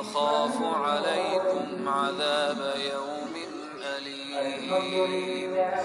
أخاف عليكم عذاب يوم أليم.